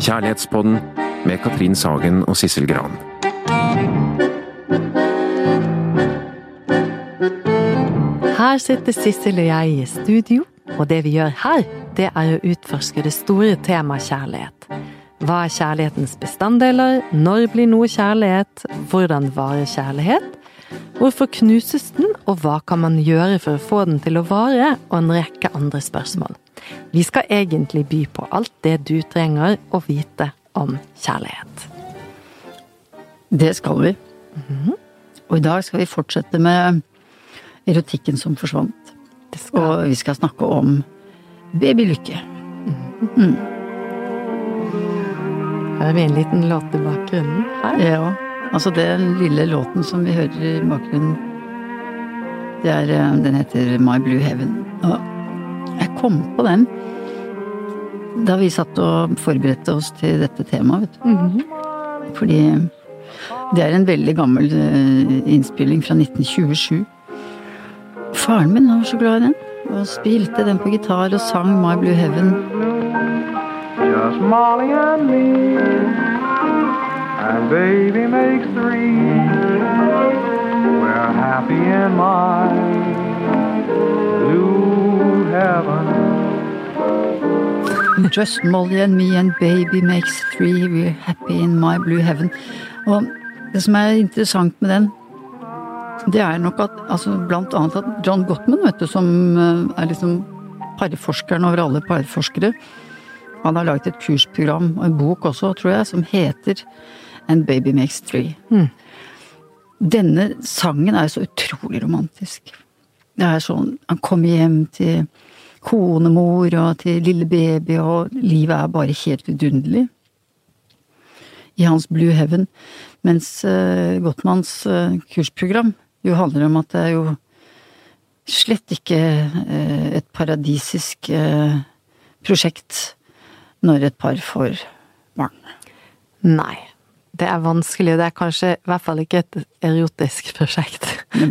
Kjærlighetspodden med Katrin Sagen og Sissel Gran. Her sitter Sissel og jeg i studio, og det vi gjør her, det er å utforske det store temaet kjærlighet. Hva er kjærlighetens bestanddeler? Når blir noe kjærlighet? Hvordan varer kjærlighet? Hvorfor knuses den, og hva kan man gjøre for å få den til å vare? Og en rekke andre spørsmål. Vi skal egentlig by på alt det du trenger å vite om kjærlighet. Det skal vi. Og i dag skal vi fortsette med erotikken som forsvant. Og vi skal snakke om babylykke. her er vi en liten låt i bakgrunnen her? Ja, altså den lille låten som vi hører i bakgrunnen, det er, eh, den heter My Blue Heaven. Og jeg kom på den da vi satt og forberedte oss til dette temaet, vet du. Fordi det er en veldig gammel eh, innspilling fra 1927. Faren min var så glad i den, og spilte den på gitar og sang My Blue Heaven. Just Molly and me. And baby makes three. We're happy in my blue heaven. Just Molly and me and baby makes three, we're happy in my blue heaven. Og det som er interessant med den, det er nok at altså blant annet at John Gottman, vet du, som eh, er liksom parforskeren over alle parforskere, han har laget et kursprogram og en bok også, tror jeg, som heter And Baby Makes Three. Denne sangen er så utrolig romantisk. Det er sånn, han kommer hjem til konemor og til lille baby, og livet er bare helt vidunderlig. I hans Blue Heaven. Mens uh, Gottmanns uh, kursprogram jo handler om at det er jo slett ikke uh, et paradisisk eh, prosjekt når et par får barn. Nei. Det er vanskelig, og det er kanskje i hvert fall ikke et erotisk prosjekt.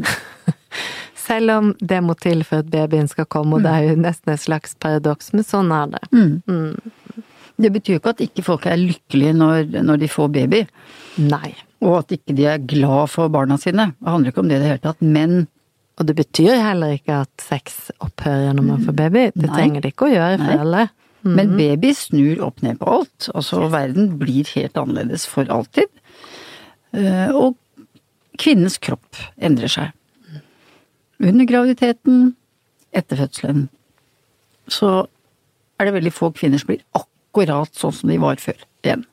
Selv om det må til for at babyen skal komme, og det er jo nesten et slags paradoks, men sånn er det. Det betyr jo ikke at ikke folk er lykkelige når, når de får baby, Nei. og at ikke de er glad for barna sine. Det handler ikke om det i det hele tatt, men Og det betyr heller ikke at sex opphører når man får baby. Det Nei. trenger det ikke å gjøre for Nei. alle. Men baby snur opp ned på alt. Altså, verden blir helt annerledes for alltid. Eh, Og kvinnens kropp endrer seg. Under graviditeten, etter fødselen, så er det veldig få kvinner som blir akkurat sånn som de var før igjen.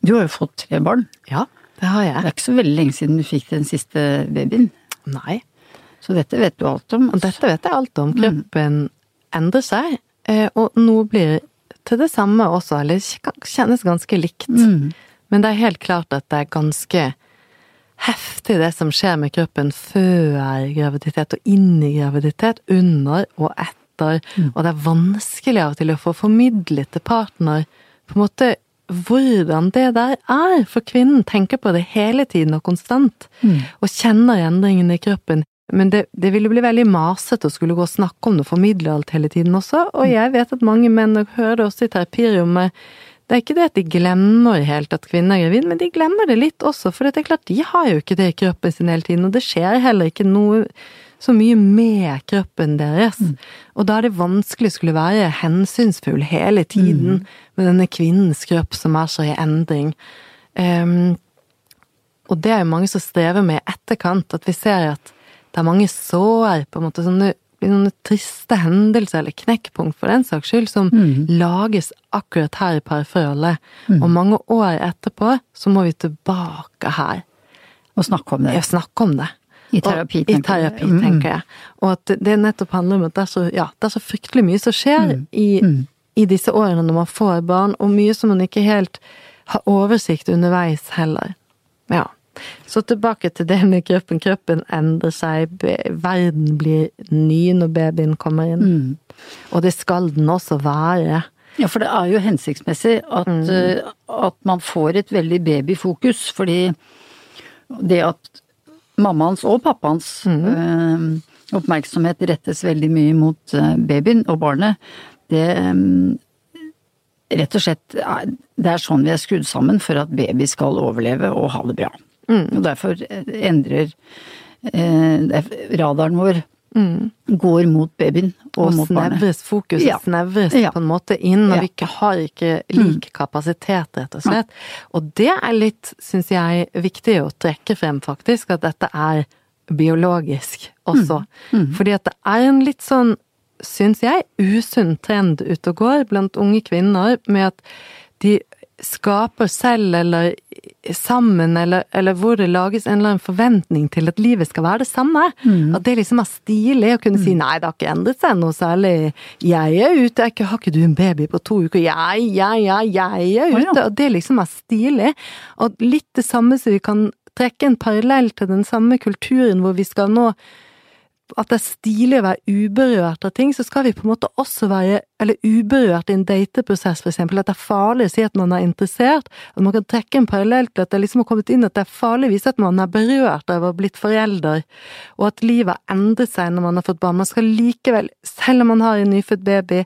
Du har jo fått tre barn. Ja, det har jeg. Det er ikke så veldig lenge siden du fikk den siste babyen. Nei. Så dette vet du alt om. Og dette vet jeg alt om. Kroppen endrer seg, og noe blir til det samme også, eller kjennes ganske likt. Men det er helt klart at det er ganske heftig det som skjer med kroppen før graviditet og inn i graviditet, under og etter, og det er vanskelig av og til å få formidlet til partner på en måte hvordan det der er, for kvinnen tenker på det hele tiden og konstant, og kjenner endringene i kroppen. Men det, det ville bli veldig masete å skulle gå og snakke om det og formidle alt hele tiden også, og jeg vet at mange menn, og hører det også i terapirommet, det er ikke det at de glemmer helt at kvinner er gravid, men de glemmer det litt også, for det er klart, de har jo ikke det i kroppen sin hele tiden, og det skjer heller ikke noe så mye med kroppen deres. Og da er det vanskelig å skulle være hensynsfull hele tiden med denne kvinnens kropp som er så i endring. Um, og det er jo mange som strever med i etterkant, at vi ser at det er mange sår, på en måte sånne, sånne triste hendelser, eller knekkpunkt for den saks skyld, som lages akkurat her i parforholdet. Og mange år etterpå så må vi tilbake her Og snakke om det. Ja, snakke om det. I terapi, og, tenker jeg. terapi, jeg. tenker jeg. Og at det nettopp handler om at det er så, ja, det er så fryktelig mye som skjer Mm. i, i disse årene når man får barn, og mye som man ikke helt har oversikt underveis heller. Ja. Så tilbake til det med kroppen. Kroppen endrer seg, verden blir ny når babyen kommer inn. Mm. Og det skal den også være. Ja, for det er jo hensiktsmessig at, mm. at man får et veldig babyfokus, fordi det at mammaens og pappaens eh, oppmerksomhet rettes veldig mye mot eh, babyen og barnet, det, eh, rett og slett det er sånn vi er skrudd sammen for at baby skal overleve og ha det bra. Mm. Og derfor endrer eh, radaren vår går mot babyen og, Mm. Og mot barnet. snevres fokuset Ja. snevres Ja. på en måte inn, og Ja. Mm. vi ikke har ikke lik kapasitet, rett og slett. Og det er litt, syns jeg, viktig å trekke frem, faktisk, at dette er biologisk også. Mm. Fordi at det er en litt sånn, syns jeg, usunn trend ute og går blant unge kvinner med at de skaper selv eller sammen, eller, eller hvor det lages en eller annen forventning til at livet skal være det samme. At det liksom er stilig å kunne si nei, det har ikke endret seg noe særlig. Jeg er ute, jeg har ikke du en baby på to uker? Jeg, jeg, jeg, jeg er Å, ja. ute. Og det liksom er stilig. Og litt det samme som vi kan trekke en parallell til den samme kulturen hvor vi skal nå at det er stilig å være uberørt av ting, så skal vi på en måte også være eller uberørt i en dateprosess, for eksempel. At det er farlig å si at man er interessert. At man kan trekke en parallell til at det liksom har kommet inn at det er farlig å vise at man er berørt av å ha blitt forelder, og at livet har endret seg når man har fått barn. Man skal likevel, selv om man har en nyfødt baby,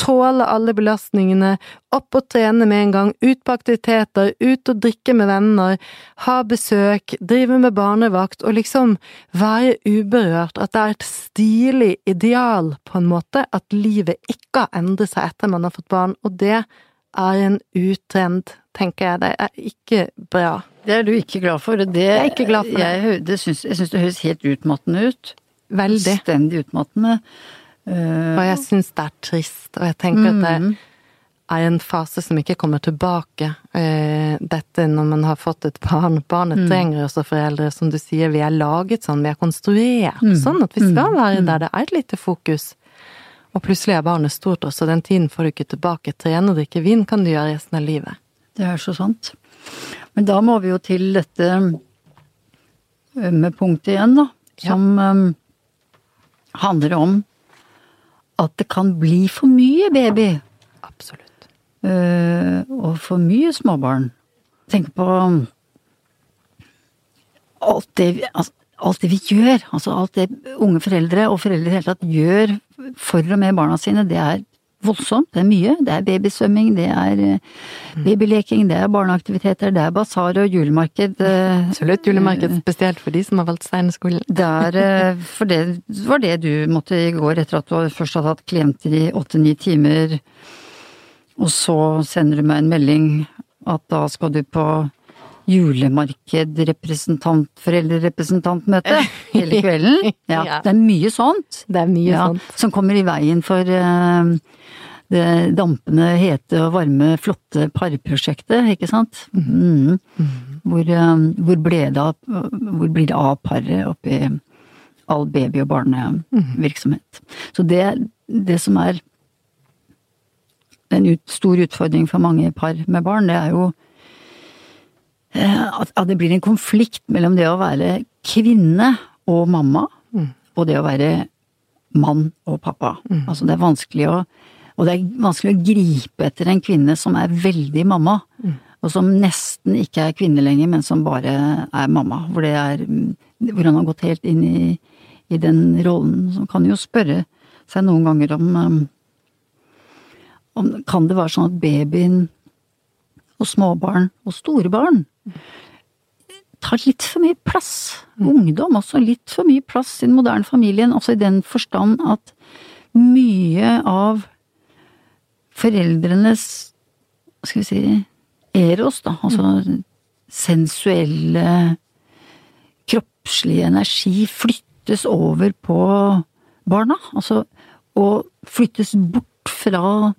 tåle alle belastningene, opp og trene med en gang, ut på aktiviteter, ut og drikke med venner, ha besøk, drive med barnevakt, og liksom være uberørt, at det er et stilig ideal, på en måte, at livet ikke har endret seg etter man har fått barn, og det er en utrend, tenker jeg. Det er ikke bra. Det er du ikke glad for, og det Jeg er ikke glad for det. Jeg, det syns, jeg syns det høres helt utmattende ut. Veldig. Stendig utmattende. Eh, Og jeg syns det er trist, og jeg tenker at det Mhm. er en fase som ikke kommer tilbake. Eh, Dette når man har fått et barn. Barnet Mm. trenger også foreldre, som du sier. Vi er laget sånn, vi er konstruert Mm. sånn at vi skal være der det er et lite fokus. Og plutselig er barnet stort også, den tiden får du ikke tilbake. Trene og drikke vin kan du gjøre resten av livet. Det er så sant. Men da må vi jo til dette med punktet igjen, da. Som øhm, handler om at det kan bli for mye baby. Absolutt. Uh, og for mye småbarn. Tenk på um, alt det, alt det vi gjør. Altså alt det unge foreldre og foreldre i det hele tatt gjør for og med barna sine. Det er voldsomt. Det er mye. Det er babysvømming, det er eh, babyleking, det er barneaktiviteter, det er basar og julemarked. eh, Absolutt julemarked, spesielt for de som har valgt Steinerskolen. er eh, For det var det du måtte i går etter at du først hadde hatt klienter i åtte-ni timer, og så sender du meg en melding at da skal du på julemarked, representant, foreldrerepresentantmøte hele kvelden. Ja, Ja. det er mye sånt. Det er mye Ja, sånt. som kommer i veien for eh, det dampende, hete og varme, flotte parprosjektet, ikke sant? Mm. Hvor, eh, hvor ble det av, hvor blir det av paret oppi all baby- og barnevirksomhet? Så det, det som er en ut, stor utfordring for mange par med barn, det er jo eh, at, at det blir en konflikt mellom det å være kvinne og mamma, og det å være mann og pappa. Altså det er vanskelig å Og det er vanskelig å gripe etter en kvinne som er veldig mamma, og som nesten ikke er kvinne lenger, men som bare er mamma. Hvor det er Hvor han har gått helt inn i, i den rollen. Så kan jo spørre seg noen ganger om um, om, Kan det være sånn at babyen og småbarn og store barn tar litt for mye plass. Ungdom også litt for mye plass i den moderne familien, også i den forstand at mye av foreldrenes, skal vi si, eros, da, altså sensuelle, kroppslige energi flyttes over på barna. Altså, og flyttes bort fra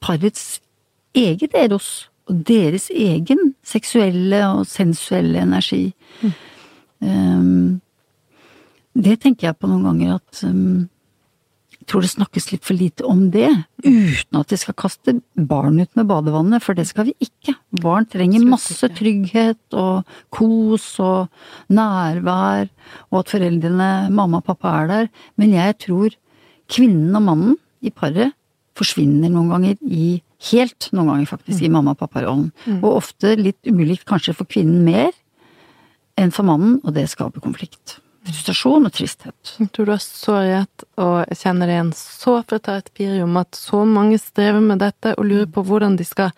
parets eget eros og deres egen seksuelle og sensuelle energi. Um, det tenker jeg på noen ganger at um, tror det snakkes litt for lite om det, uten at vi skal kaste barn ut med badevannet, for det skal vi ikke. Barn trenger masse trygghet og kos og nærvær, og at foreldrene, mamma og pappa, er der. Men jeg tror kvinnen og mannen i paret forsvinner noen ganger i Helt noen ganger faktisk i mamma og pappa-rollen. Og ofte litt umulikt kanskje for kvinnen mer enn for mannen, og det skaper konflikt. Frustrasjon og tristhet. Jeg tror du har så rett, og jeg kjenner igjen så fra om at så mange strever med dette og lurer på hvordan de skal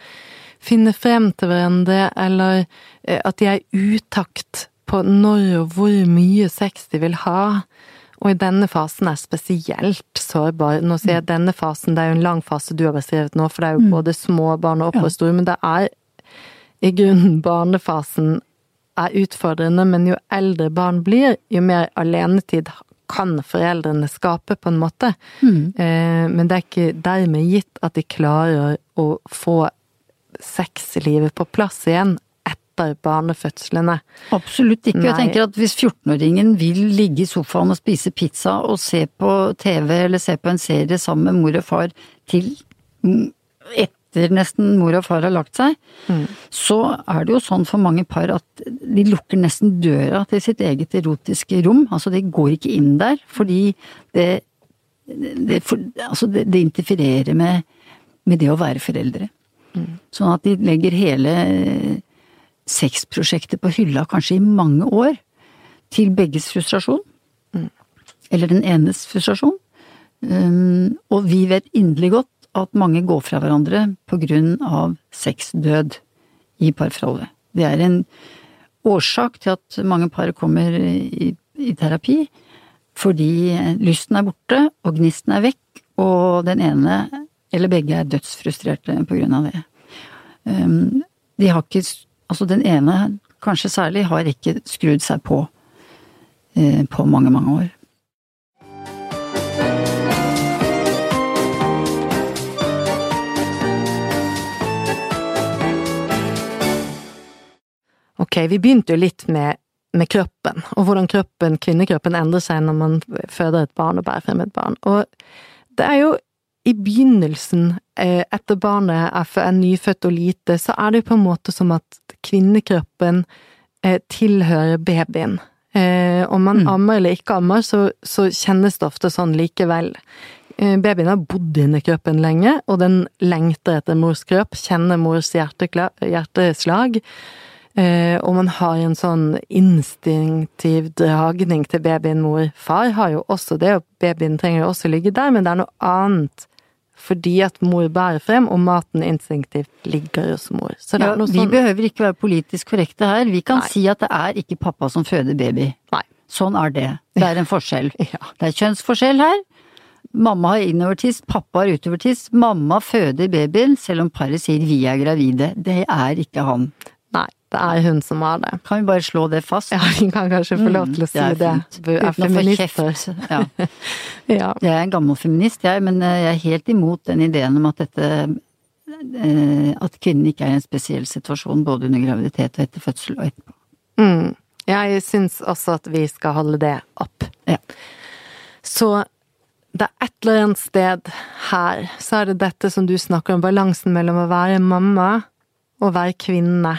finne frem til hverandre, eller eh, at de er utakt på når og hvor mye sex de vil ha. Og i denne fasen er spesielt sårbar. Nå sier jeg denne fasen, det er jo en lang fase du har beskrevet nå, for det er jo både små barn og oppholdsstore, men det er i grunnen barnefasen er utfordrende, men jo eldre barn blir, jo mer alenetid kan foreldrene skape, på en måte. Eh, men det er ikke dermed gitt at de klarer å få sexlivet på plass igjen etter barnefødslene. Absolutt ikke. Jeg tenker at hvis 14-åringen vil ligge i sofaen og spise pizza og se på TV eller se på en serie sammen med mor og far til mm, etter nesten mor og far har lagt seg, så er det jo sånn for mange par at de lukker nesten døra til sitt eget erotiske rom. Altså de går ikke inn der fordi det det, for, altså det, det interfererer med, med det å være foreldre. Sånn at de legger hele sexprosjektet på hylla kanskje i mange år. Til begges frustrasjon. Eller den enes frustrasjon. Um, og vi vet inderlig godt at mange går fra hverandre på grunn av sexdød i parforholdet. Det er en årsak til at mange par kommer i, i terapi. Fordi lysten er borte, og gnisten er vekk, og den ene eller begge er dødsfrustrerte på grunn av det. Um, de har ikke Altså den ene, kanskje særlig, har ikke skrudd seg på eh, på mange, mange år. Ok, vi begynte jo litt med, med kroppen, og hvordan kroppen, kvinnekroppen endrer seg når man føder et barn og bærer frem et barn. Og det er jo i begynnelsen, eh, etter barnet er, nyfødt og lite, så er det jo på en måte som at kvinnekroppen eh, tilhører babyen. Eh, om man ammer eller ikke ammer, så, så kjennes det ofte sånn likevel. Babyen har bodd inni kroppen lenge, og den lengter etter mors kropp, kjenner mors hjerteslag. Eh, og man har en sånn instinktiv dragning til babyen mor. Far har jo også det, og babyen trenger jo også ligge der, men det er noe annet. Fordi at mor bærer frem, og maten instinktivt ligger hos mor. Så det Ja, er noe vi sånn behøver ikke være politisk korrekte her. Vi kan Nei. si at det er ikke pappa som føder baby. Nei. Sånn er det. Det er en forskjell. Ja. Det er kjønnsforskjell her. Mamma har innovertiss, pappa har utovertiss. Mamma føder babyen, selv om paret sier vi er gravide. Det er ikke han. Det er hun som har det. Kan vi bare slå det fast? Ja, vi kan kanskje få lov til å si Mm, det. er Uten feminister. Ja. Ja. Jeg er en gammel feminist, jeg, men eh, jeg er helt imot den ideen om at dette eh, At kvinnen ikke er i en spesiell situasjon både under graviditet og etter fødsel og etterpå. Mm. Jeg syns også at vi skal holde det opp. Ja. Så det er et eller annet sted her, så er det dette som du snakker om, balansen mellom å være mamma og være kvinne.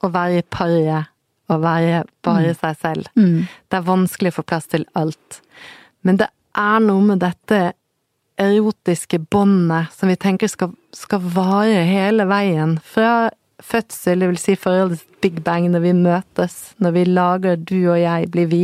Å være i paret og være bare seg selv. Det er vanskelig å få plass til alt. Men det er noe med dette erotiske båndet som vi tenker skal, skal vare hele veien. Fra fødsel, det vil si forholdets big bang, når vi møtes, når vi lager du og jeg blir vi,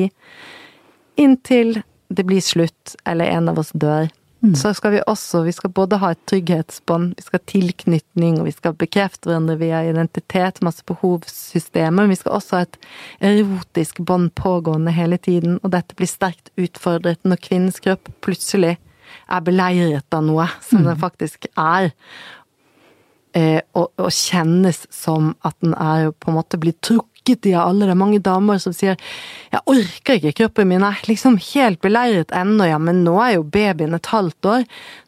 inntil det blir slutt, eller en av oss dør. Så skal vi også, vi skal både ha et trygghetsbånd, vi skal ha tilknytning, og vi skal bekrefte hverandre via identitet, masse behovssystemer, men vi skal også ha et erotisk bånd pågående hele tiden, og dette blir sterkt utfordret når kvinnens kropp plutselig er beleiret av noe, som den faktisk er. Eh, og, og kjennes som at den er på en måte blitt trukket i av alle. Er mange damer som sier 'jeg orker ikke, kroppen min er liksom helt beleiret ennå', ja, men nå er jo babyen et halvt år.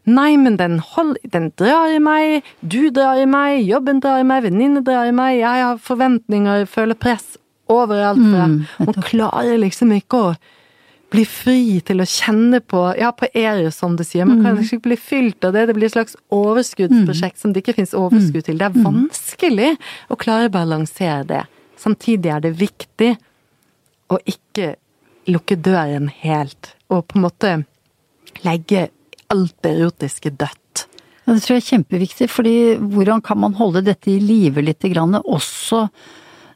Nei, men den, hold, den drar i meg, du drar i meg, jobben drar i meg, venninne drar i meg, jeg har forventninger, føler press overalt. fra. Man klarer liksom ikke å bli fri til å kjenne på Ja, på Eris, som du sier. Man kan ikke bli fylt av det. Det blir et slags overskuddsprosjekt som det ikke finnes overskudd til. Det er vanskelig å klare å balansere det. Samtidig er det viktig å ikke lukke døren helt, og på en måte legge alt det erotiske dødt. Ja, det tror jeg er kjempeviktig, fordi hvordan kan man holde dette i live lite grann, også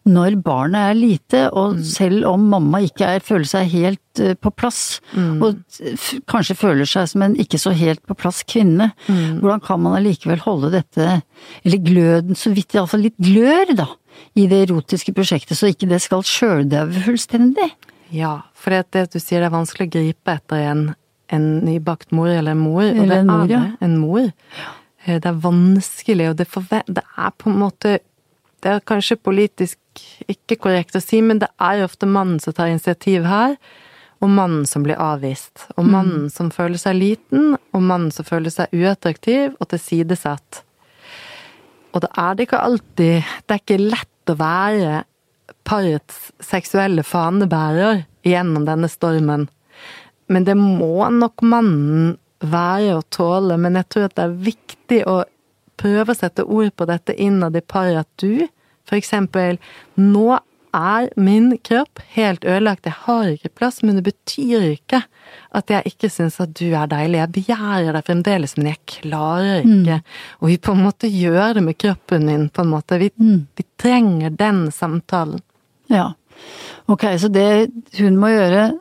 når barnet er lite, og Mm. selv om mamma ikke er, føler seg helt eh, på plass, Mm. og kanskje føler seg som en ikke så helt på plass kvinne, Mm. hvordan kan man allikevel holde dette, eller gløden, så vidt iallfall litt glør, da, i det erotiske prosjektet, så ikke det skal sjøldaue fullstendig? Ja, for det, det du sier det er vanskelig å gripe etter en, en nybakt mor eller en mor, og det en mor, er ja. det, en mor. Det er vanskelig, og det, forve- det er på en måte Det er kanskje politisk ikke korrekt å si, men det er ofte mannen som tar initiativ her, og mannen som blir avvist. Og mannen som føler seg liten, og mannen som føler seg uattraktiv og tilsidesatt. Og da er det ikke alltid Det er ikke lett å være parets seksuelle fanebærer gjennom denne stormen. Men det må nok mannen være å tåle, men jeg tror at det er viktig å prøve å sette ord på dette innad i paret at du, for eksempel, nå er min kropp helt ødelagt, jeg har ikke plass, men det betyr ikke at jeg ikke syns at du er deilig. Jeg begjærer deg fremdeles, men jeg klarer ikke. Og vi på en måte gjør det med kroppen din, på en måte. Vi, vi trenger den samtalen. Ja. Ok, så det hun må gjøre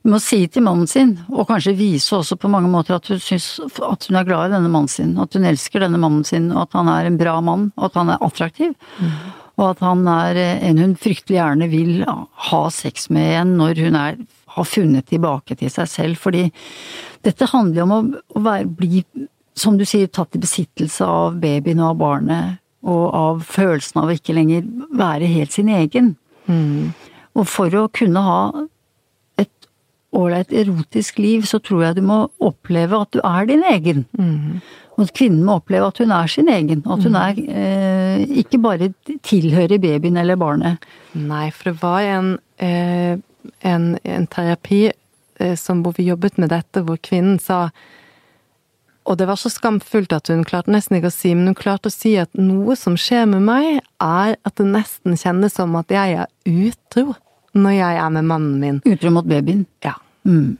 Hun må si til mannen sin, og kanskje vise også på mange måter at hun syns at hun er glad i denne mannen sin, at hun elsker denne mannen sin, og at han er en bra mann, og at han er attraktiv. Og at han er en hun fryktelig gjerne vil ha sex med igjen når hun er, har funnet tilbake til seg selv. Fordi dette handler jo om å, å være, bli, som du sier, tatt i besittelse av babyen og av barnet, og av følelsen av å ikke lenger være helt sin egen. Og for å kunne ha ålreit erotisk liv, så tror jeg du må oppleve at du er din egen. Og at kvinnen må oppleve at hun er sin egen, at hun er, eh, ikke bare tilhører babyen eller barnet. Nei, for det var en, eh, en, en terapi eh, som, hvor vi jobbet med dette, hvor kvinnen sa Og det var så skamfullt at hun klarte nesten ikke å si, men hun klarte å si at noe som skjer med meg, er at det nesten kjennes som at jeg er utro når jeg er med mannen min. Utro mot babyen. Ja. Mm.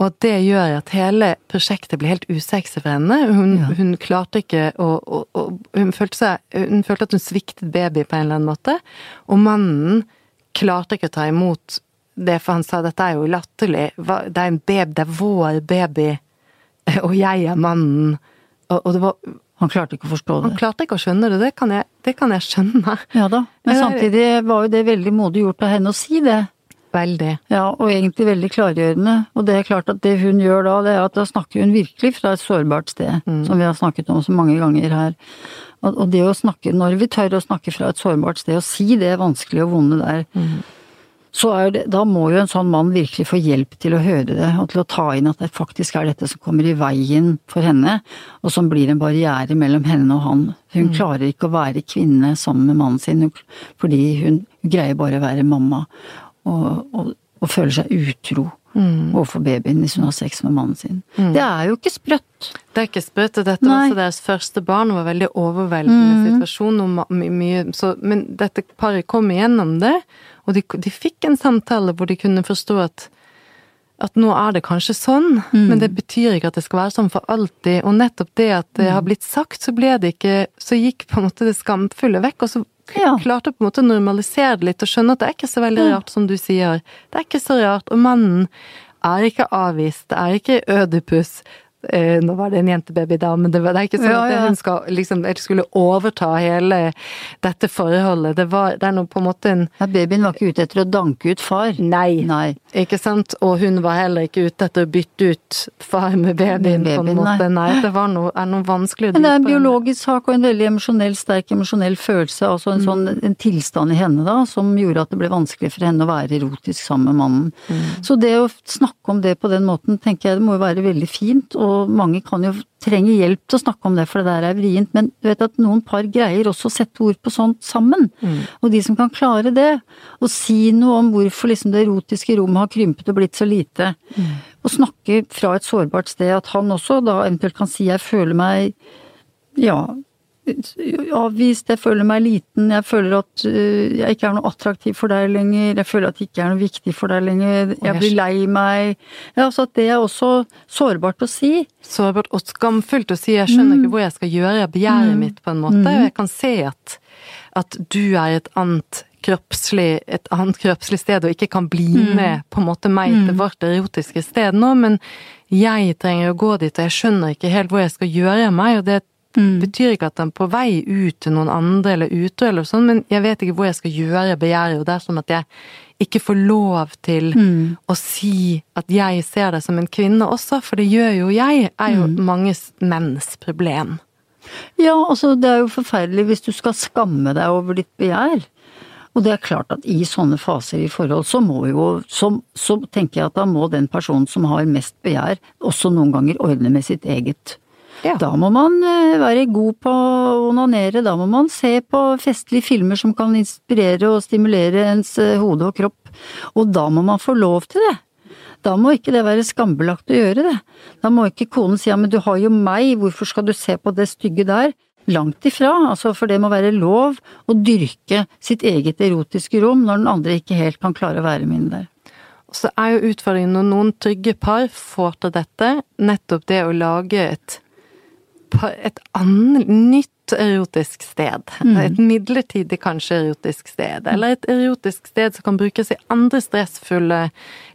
Og at det gjør at hele prosjektet blir helt usexy for henne. Hun, Ja. hun klarte ikke å, å, å hun, følte seg, hun følte at hun sviktet baby på en eller annen måte. Og mannen klarte ikke å ta imot det, for han sa dette er jo latterlig. Det er en baby, det er vår baby, og jeg er mannen. Og, og det var Han klarte ikke å forstå det? Han klarte ikke å skjønne det, det kan jeg, det kan jeg skjønne. Ja da, men er- samtidig var jo det veldig modig gjort av henne å si det. Veldig. Ja, og egentlig veldig klargjørende. Og det er klart at det hun gjør da, det er at da snakker hun virkelig fra et sårbart sted, som vi har snakket om så mange ganger her. Og og det å snakke, når vi tør å snakke fra et sårbart sted og si det vanskelige og vonde der, er det, da må jo en sånn mann virkelig få hjelp til å høre det, og til å ta inn at det faktisk er dette som kommer i veien for henne, og som blir en barriere mellom henne og han. Hun klarer ikke å være kvinne sammen med mannen sin, fordi hun greier bare å være mamma, og, og, og føler seg utro overfor babyen hvis hun har sex med mannen sin. Det er jo ikke sprøtt. Det er ikke sprøtt, og dette var også deres første barn, var veldig overveldende situasjon. Og my, mye, så, men dette paret kom igjennom det, og de, de fikk en samtale hvor de kunne forstå at at nå er det kanskje sånn, men det betyr ikke at det skal være sånn for alltid. Og nettopp det at det har blitt sagt, så ble det ikke Så gikk på en måte det skamfulle vekk, og så Ja. klarte på en måte å normalisere det litt og skjønne at det er ikke så veldig rart som du sier. Det er ikke så rart. Og mannen er ikke avvist, det er ikke Ødipus. Eh, nå var det en jentebaby da, men det, var, det er ikke sånn Ja, at hun skal, liksom, skulle overta hele dette forholdet. Det, var, det er nå på en måte en Ja, babyen var ikke ute etter å danke ut far. Nei. Nei. Ikke sant? Og hun var heller ikke ute etter å bytte ut far med babyen, babyen på en måte. nei. Nei, det var noe, er noe vanskelig Men det er en biologisk sak og en veldig emosjonell, sterk emosjonell følelse, altså en sånn en tilstand i henne da, som gjorde at det ble vanskelig for henne å være erotisk sammen med mannen. Så det å snakke om det på den måten, tenker jeg det må jo være veldig fint, og mange kan jo trenge hjelp til å snakke om det, for det der er vrient, men du vet at noen par greier også å sette ord på sånt sammen. Og de som kan klare det, og si noe om hvorfor liksom det erotiske rommet har krympet og blitt så lite, og snakke fra et sårbart sted, at han også da eventuelt kan si jeg føler meg ja, avvist, jeg føler meg liten, jeg føler at øh, jeg ikke er noe attraktiv for deg lenger, jeg føler at det ikke er noe viktig for deg lenger, jeg jeg blir lei meg. Ja, altså at det er også sårbart å si. Sårbart og skamfullt å si 'jeg skjønner ikke hvor jeg skal gjøre av begjæret mitt', på en måte. Og jeg kan se at, at du er et annet kroppslig, et annet kroppslig sted, og ikke kan bli Mm. med på en måte meg til vårt erotiske sted nå, men jeg trenger å gå dit, og jeg skjønner ikke helt hvor jeg skal gjøre meg, og det Mm. betyr ikke at den er på vei ut til noen andre eller ute, eller sånn, men jeg vet ikke hvor jeg skal gjøre begjæret, og det er sånn at jeg ikke får lov til Mm. å si at jeg ser det som en kvinne også, for det gjør jo jeg, er jo Mm. mange menns problem. Ja, altså det er jo forferdelig hvis du skal skamme deg over ditt begjær. Og det er klart at i sånne faser i forhold, så må jo så, så tenker jeg at da må den personen som har mest begjær, også noen ganger ordne med sitt eget. Ja. Da må man eh, være god på å onanere, da må man se på festlige filmer som kan inspirere og stimulere ens eh, hode og kropp. Og da må man få lov til det. Da må ikke det være skambelagt å gjøre det. Da må ikke konen si ja, men du har jo meg, hvorfor skal du se på det stygge der? Langt ifra, altså for det må være lov å dyrke sitt eget erotiske rom når den andre ikke helt kan klare å være med inn der. Så er jo utfordringen når noen trygge par får til dette, nettopp det å lage et, et annet, nytt erotisk sted. Et midlertidig kanskje erotisk sted, eller et erotisk sted som kan brukes i andre stressfulle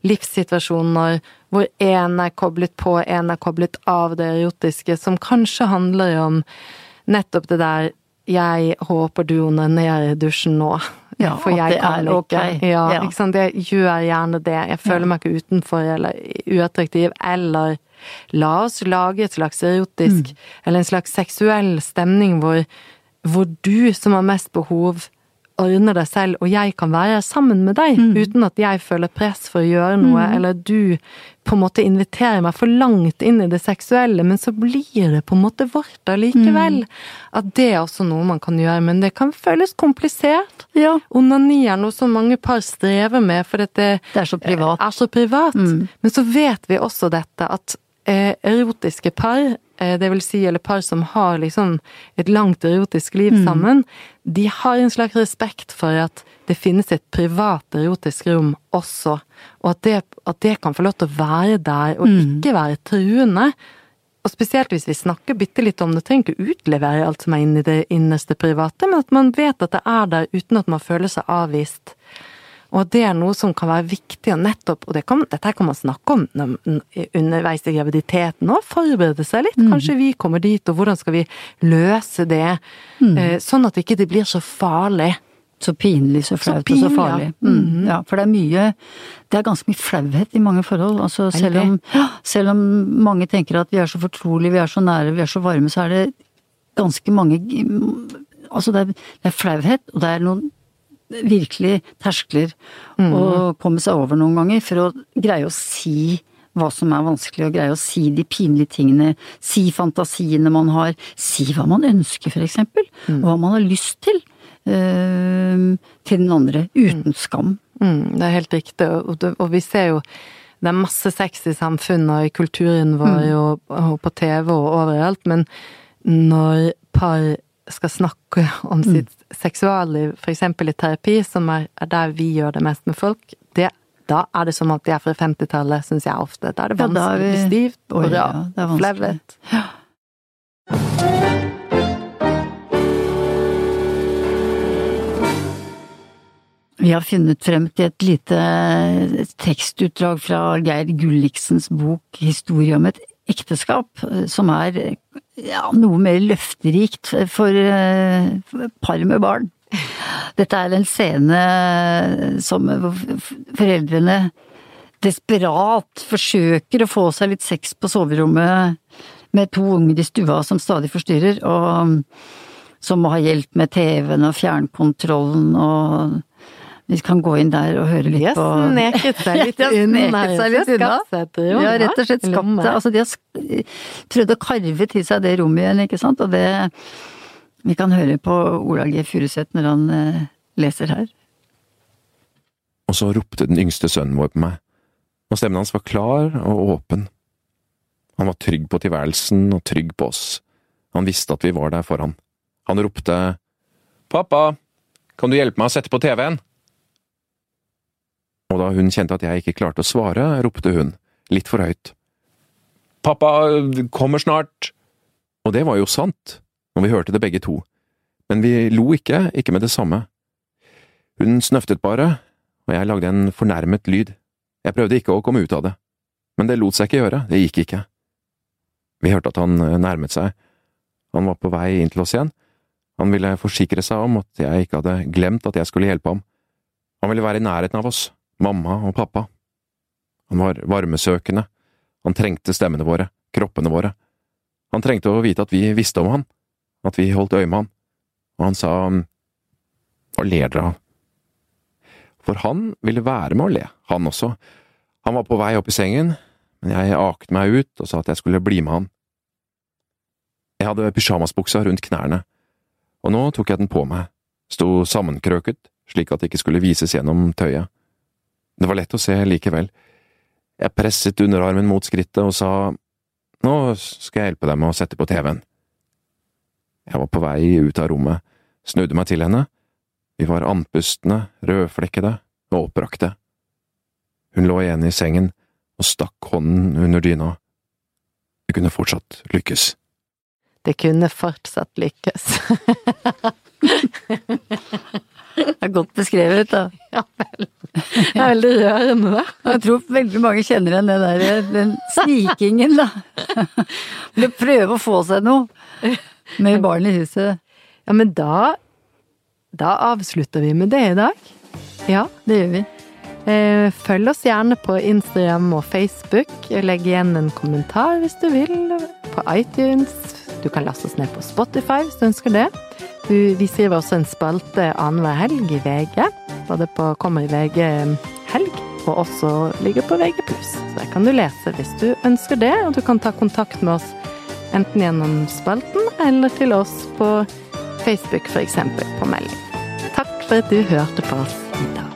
livssituasjoner, hvor én er koblet på, én er koblet av det erotiske, som kanskje handler om nettopp det der jeg håper du onanerer i dusjen nå. Ja, for jeg kan ikke. Ja, Ja. ikke sant. Det gjør gjerne det. Jeg føler meg ikke utenfor eller uattraktiv. Eller la oss lage et slags erotisk, eller en slags seksuell stemning hvor, hvor du som har mest behov, ordner deg selv, og jeg kan være sammen med deg, uten at jeg føler press for å gjøre noe, eller du på en måte inviterer meg for langt inn i det seksuelle, men så blir det på en måte vårt allikevel. At det er også noe man kan gjøre, men det kan føles komplisert. Ja. Onani er noe som mange par strever med, for dette Det er så privat. er så privat. Men så vet vi også dette, at erotiske par, eh, det vil si eller par som har liksom et langt erotisk liv sammen, de har en slags respekt for at det finnes et privat erotisk rom også, og at det, at det kan få lov til å være der, og ikke være truende. Og spesielt hvis vi snakker bitte litt om det, trenger ikke utlevere alt som er inni det innerste private, men at man vet at det er der uten at man føler seg avvist. Og det er noe som kan være viktig, og nettopp, og det kan, dette kan man snakke om underveis i graviditeten og forberede seg litt. Kanskje vi kommer dit, og hvordan skal vi løse det, Mm. sånn at det ikke blir så farlig. Så pinlig, så flaut og så farlig. ja. farlig. Mm, ja, for det er mye Det er ganske mye flauhet i mange forhold. Altså, selv, om, selv om mange tenker at vi er så fortrolige, vi er så nære, vi er så varme, så er det ganske mange Altså, det er, det er flauhet, og det er noen virkelig terskler å komme seg over noen ganger for å greie å si hva som er vanskelig, og greie å si de pinlige tingene, si fantasiene man har, si hva man ønsker for eksempel, og hva man har lyst til, eh, til den andre, uten skam. Mm, det er helt riktig, og, og vi ser jo det er masse sex i samfunnet og i kulturen vår og, og på TV og overalt, men når par skal snakke om sitt seksualliv, f.eks. i terapi, som er, er der vi gjør det mest med folk, det, da er det som at de er fra 50-tallet, syns jeg ofte. Da er det Ja, vanskelig, vi- stivt og ja, flauet. Flauhet. Vi har funnet frem til et lite tekstutdrag fra Geir Gulliksens bok 'Historie om et ekteskap', som er ja, noe mer løfterikt for eh, par med barn. Dette er en scene som foreldrene desperat forsøker å få seg litt sex på soverommet med to unger i stua som stadig forstyrrer, og som må ha hjelp med TV-en og fjernkontrollen og vi kan gå inn der og høre litt yes, på sneket seg litt har sneket seg litt unna. har rett og slett ja, skapt det. Altså, de har prøvd å karve til seg det rommet igjen, ikke sant, og det Vi kan høre på Ola G. Furuseth når han eh, leser her. Og så ropte den yngste sønnen vår på meg, og stemmen hans var klar og åpen. Han var trygg på tilværelsen og trygg på oss. Han visste at vi var der for han. Han ropte Pappa, kan du hjelpe meg å sette på TV-en? Og da hun kjente at jeg ikke klarte å svare, ropte hun, litt for høyt. Pappa, kommer snart! Og det var jo sant, og vi hørte det begge to, men vi lo ikke, ikke med det samme. Hun snøftet bare, og jeg lagde en fornærmet lyd. Jeg prøvde ikke å komme ut av det, men det lot seg ikke gjøre, det gikk ikke. Vi hørte at han nærmet seg. Han var på vei inn til oss igjen. Han ville forsikre seg om at jeg ikke hadde glemt at jeg skulle hjelpe ham. Han ville være i nærheten av oss, mamma og pappa. Han var varmesøkende, han trengte stemmene våre, kroppene våre. Han trengte å vite at vi visste om han, at vi holdt øye med han, og han sa hva ler dere av? For han ville være med å le, han også. Han var på vei opp i sengen, men jeg akte meg ut og sa at jeg skulle bli med han. Jeg hadde pysjamasbuksa rundt knærne, og nå tok jeg den på meg, sto sammenkrøket slik at det ikke skulle vises gjennom tøyet. Det var lett å se likevel. Jeg presset underarmen mot skrittet og sa nå skal jeg hjelpe deg med å sette på TV-en. Jeg var på vei ut av rommet, snudde meg til henne. Vi var andpustne, rødflekkede og oppbrakte. Hun lå igjen i sengen og stakk hånden under dyna. Det kunne fortsatt lykkes. Det kunne fortsatt lykkes. Det er godt beskrevet, da. ja vel. Det er veldig rørende, da. Jeg tror veldig mange kjenner igjen det der, den snikingen, da. Det prøve å få seg noe med barn i huset. Ja, men da Da avslutter vi med det i dag. Ja. Det gjør vi. Eh, følg oss gjerne på Instagram og Facebook. Legg igjen en kommentar hvis du vil, på iTunes. Du kan laste oss ned på Spotify hvis du ønsker det. Vi skriver også en spalte annenhver helg i VG. Både på kommer i VG helg, og også ligger på VG+. Så det kan du lese hvis du ønsker det, og du kan ta kontakt med oss enten gjennom spalten eller til oss på Facebook, f.eks. på melding. Takk for at du hørte på oss.